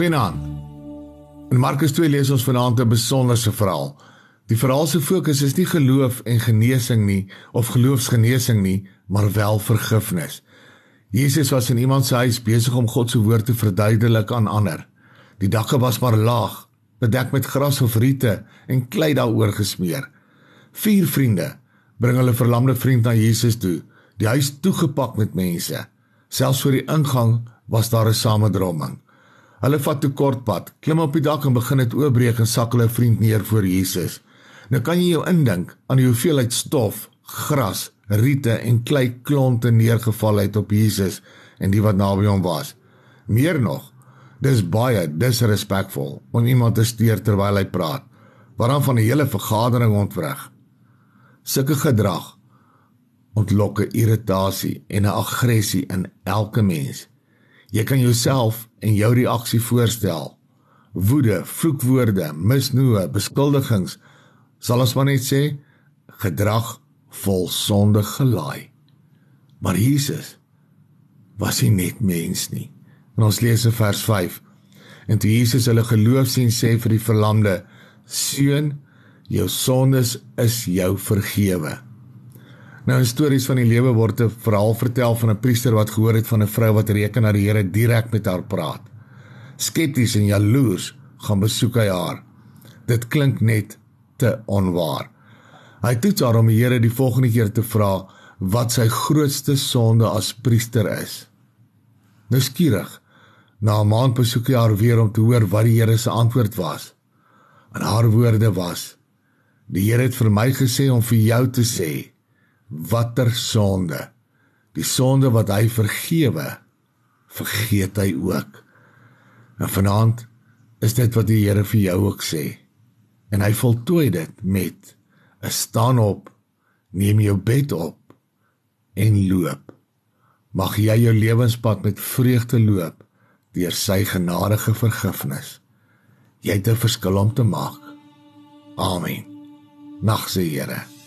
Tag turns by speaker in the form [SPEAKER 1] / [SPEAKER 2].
[SPEAKER 1] Goeienaand. In Markus 2 lees ons vanaand 'n besonderse verhaal. Die verhaal se fokus is nie geloof en genesing nie of geloofsgenesing nie, maar wel vergifnis. Jesus was in iemand se huis besig om God se woord te verduidelik aan ander. Die dakke was maar laag, bedek met gras of riete en klei daaroor gesmeer. Vier vriende bring hulle verlamde vriend na Jesus toe, die huis toegepak met mense. Selfs voor die ingang was daar 'n samedromming. Hulle vat 'n kort pad, klim op die dak en begin dit oopbreek en sak hulle vriend neer voor Jesus. Nou kan jy jou indink aan die hoeveelheid stof, gras, riete en klei klonte neergeval het op Jesus en die wat naby hom was. Meer nog, dis baie disrespekvol om iemand te steur terwyl hy praat, waaraan van 'n hele vergadering ontwrig. Sulke gedrag ontlok irritasie en 'n aggressie in elke mens. Jy kan jouself en jou reaksie voorstel. Woede, vloekwoorde, misnoë, beskuldigings sal ons maar net sê gedrag vol sonde gelaai. Maar Jesus was nie net mens nie. En ons lees in vers 5. En toe Jesus hulle geloof sien sê vir die verlamde: "Seun, jou sondes is jou vergewe." Nou in stories van die lewe word 'n verhaal vertel van 'n priester wat gehoor het van 'n vrou wat reken na die Here direk met haar praat. Skepties en jaloers gaan besoek hy haar. Dit klink net te onwaar. Hy toets haar om die Here die volgende keer te vra wat sy grootste sonde as priester is. Nou skierig, na 'n maand besoek hy haar weer om te hoor wat die Here se antwoord was. En haar woorde was: "Die Here het vir my gesê om vir jou te sê watter sonde. Die sonde wat hy vergewe vergeet hy ook. En vanaand is dit wat die Here vir jou ook sê. En hy voltooi dit met 'n staan op neem jou bed op en loop. Mag jy jou lewenspad met vreugde loop deur sy genadige vergifnis. Jy het 'n verskil om te maak. Amen. Nag se Here